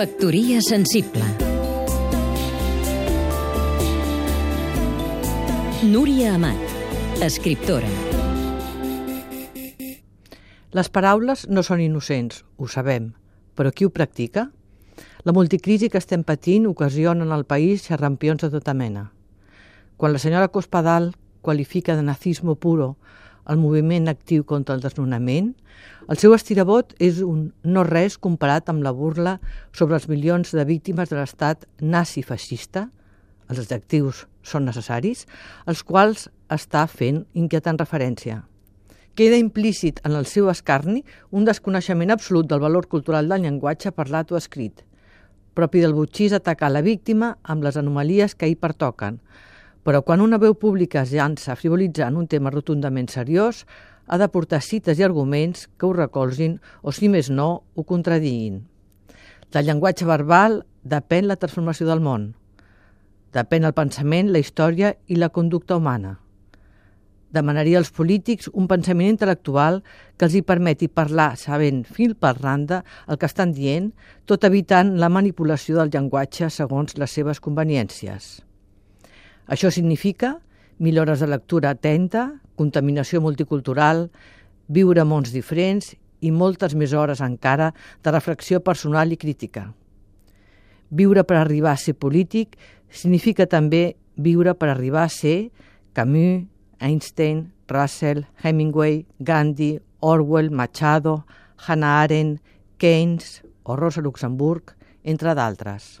Factoria sensible Núria Amat, escriptora Les paraules no són innocents, ho sabem, però qui ho practica? La multicrisi que estem patint ocasiona en el país xerrampions de tota mena. Quan la senyora Cospadal qualifica de nazismo puro el moviment actiu contra el desnonament, el seu estirabot és un no res comparat amb la burla sobre els milions de víctimes de l'estat nazi-feixista, els adjectius són necessaris, als quals està fent inquietant referència. Queda implícit en el seu escarni un desconeixement absolut del valor cultural del llenguatge parlat o escrit. Propi del butxís atacar la víctima amb les anomalies que hi pertoquen, però quan una veu pública es llança frivolitzant un tema rotundament seriós, ha de portar cites i arguments que ho recolzin o, si més no, ho contradiguin. Del llenguatge verbal depèn la transformació del món. Depèn el pensament, la història i la conducta humana. Demanaria als polítics un pensament intel·lectual que els hi permeti parlar sabent fil per randa el que estan dient, tot evitant la manipulació del llenguatge segons les seves conveniències. Això significa mil hores de lectura atenta, contaminació multicultural, viure mons diferents i moltes més hores encara de reflexió personal i crítica. Viure per arribar a ser polític significa també viure per arribar a ser Camus, Einstein, Russell, Hemingway, Gandhi, Orwell, Machado, Hannah Arendt, Keynes o Rosa Luxemburg, entre d'altres.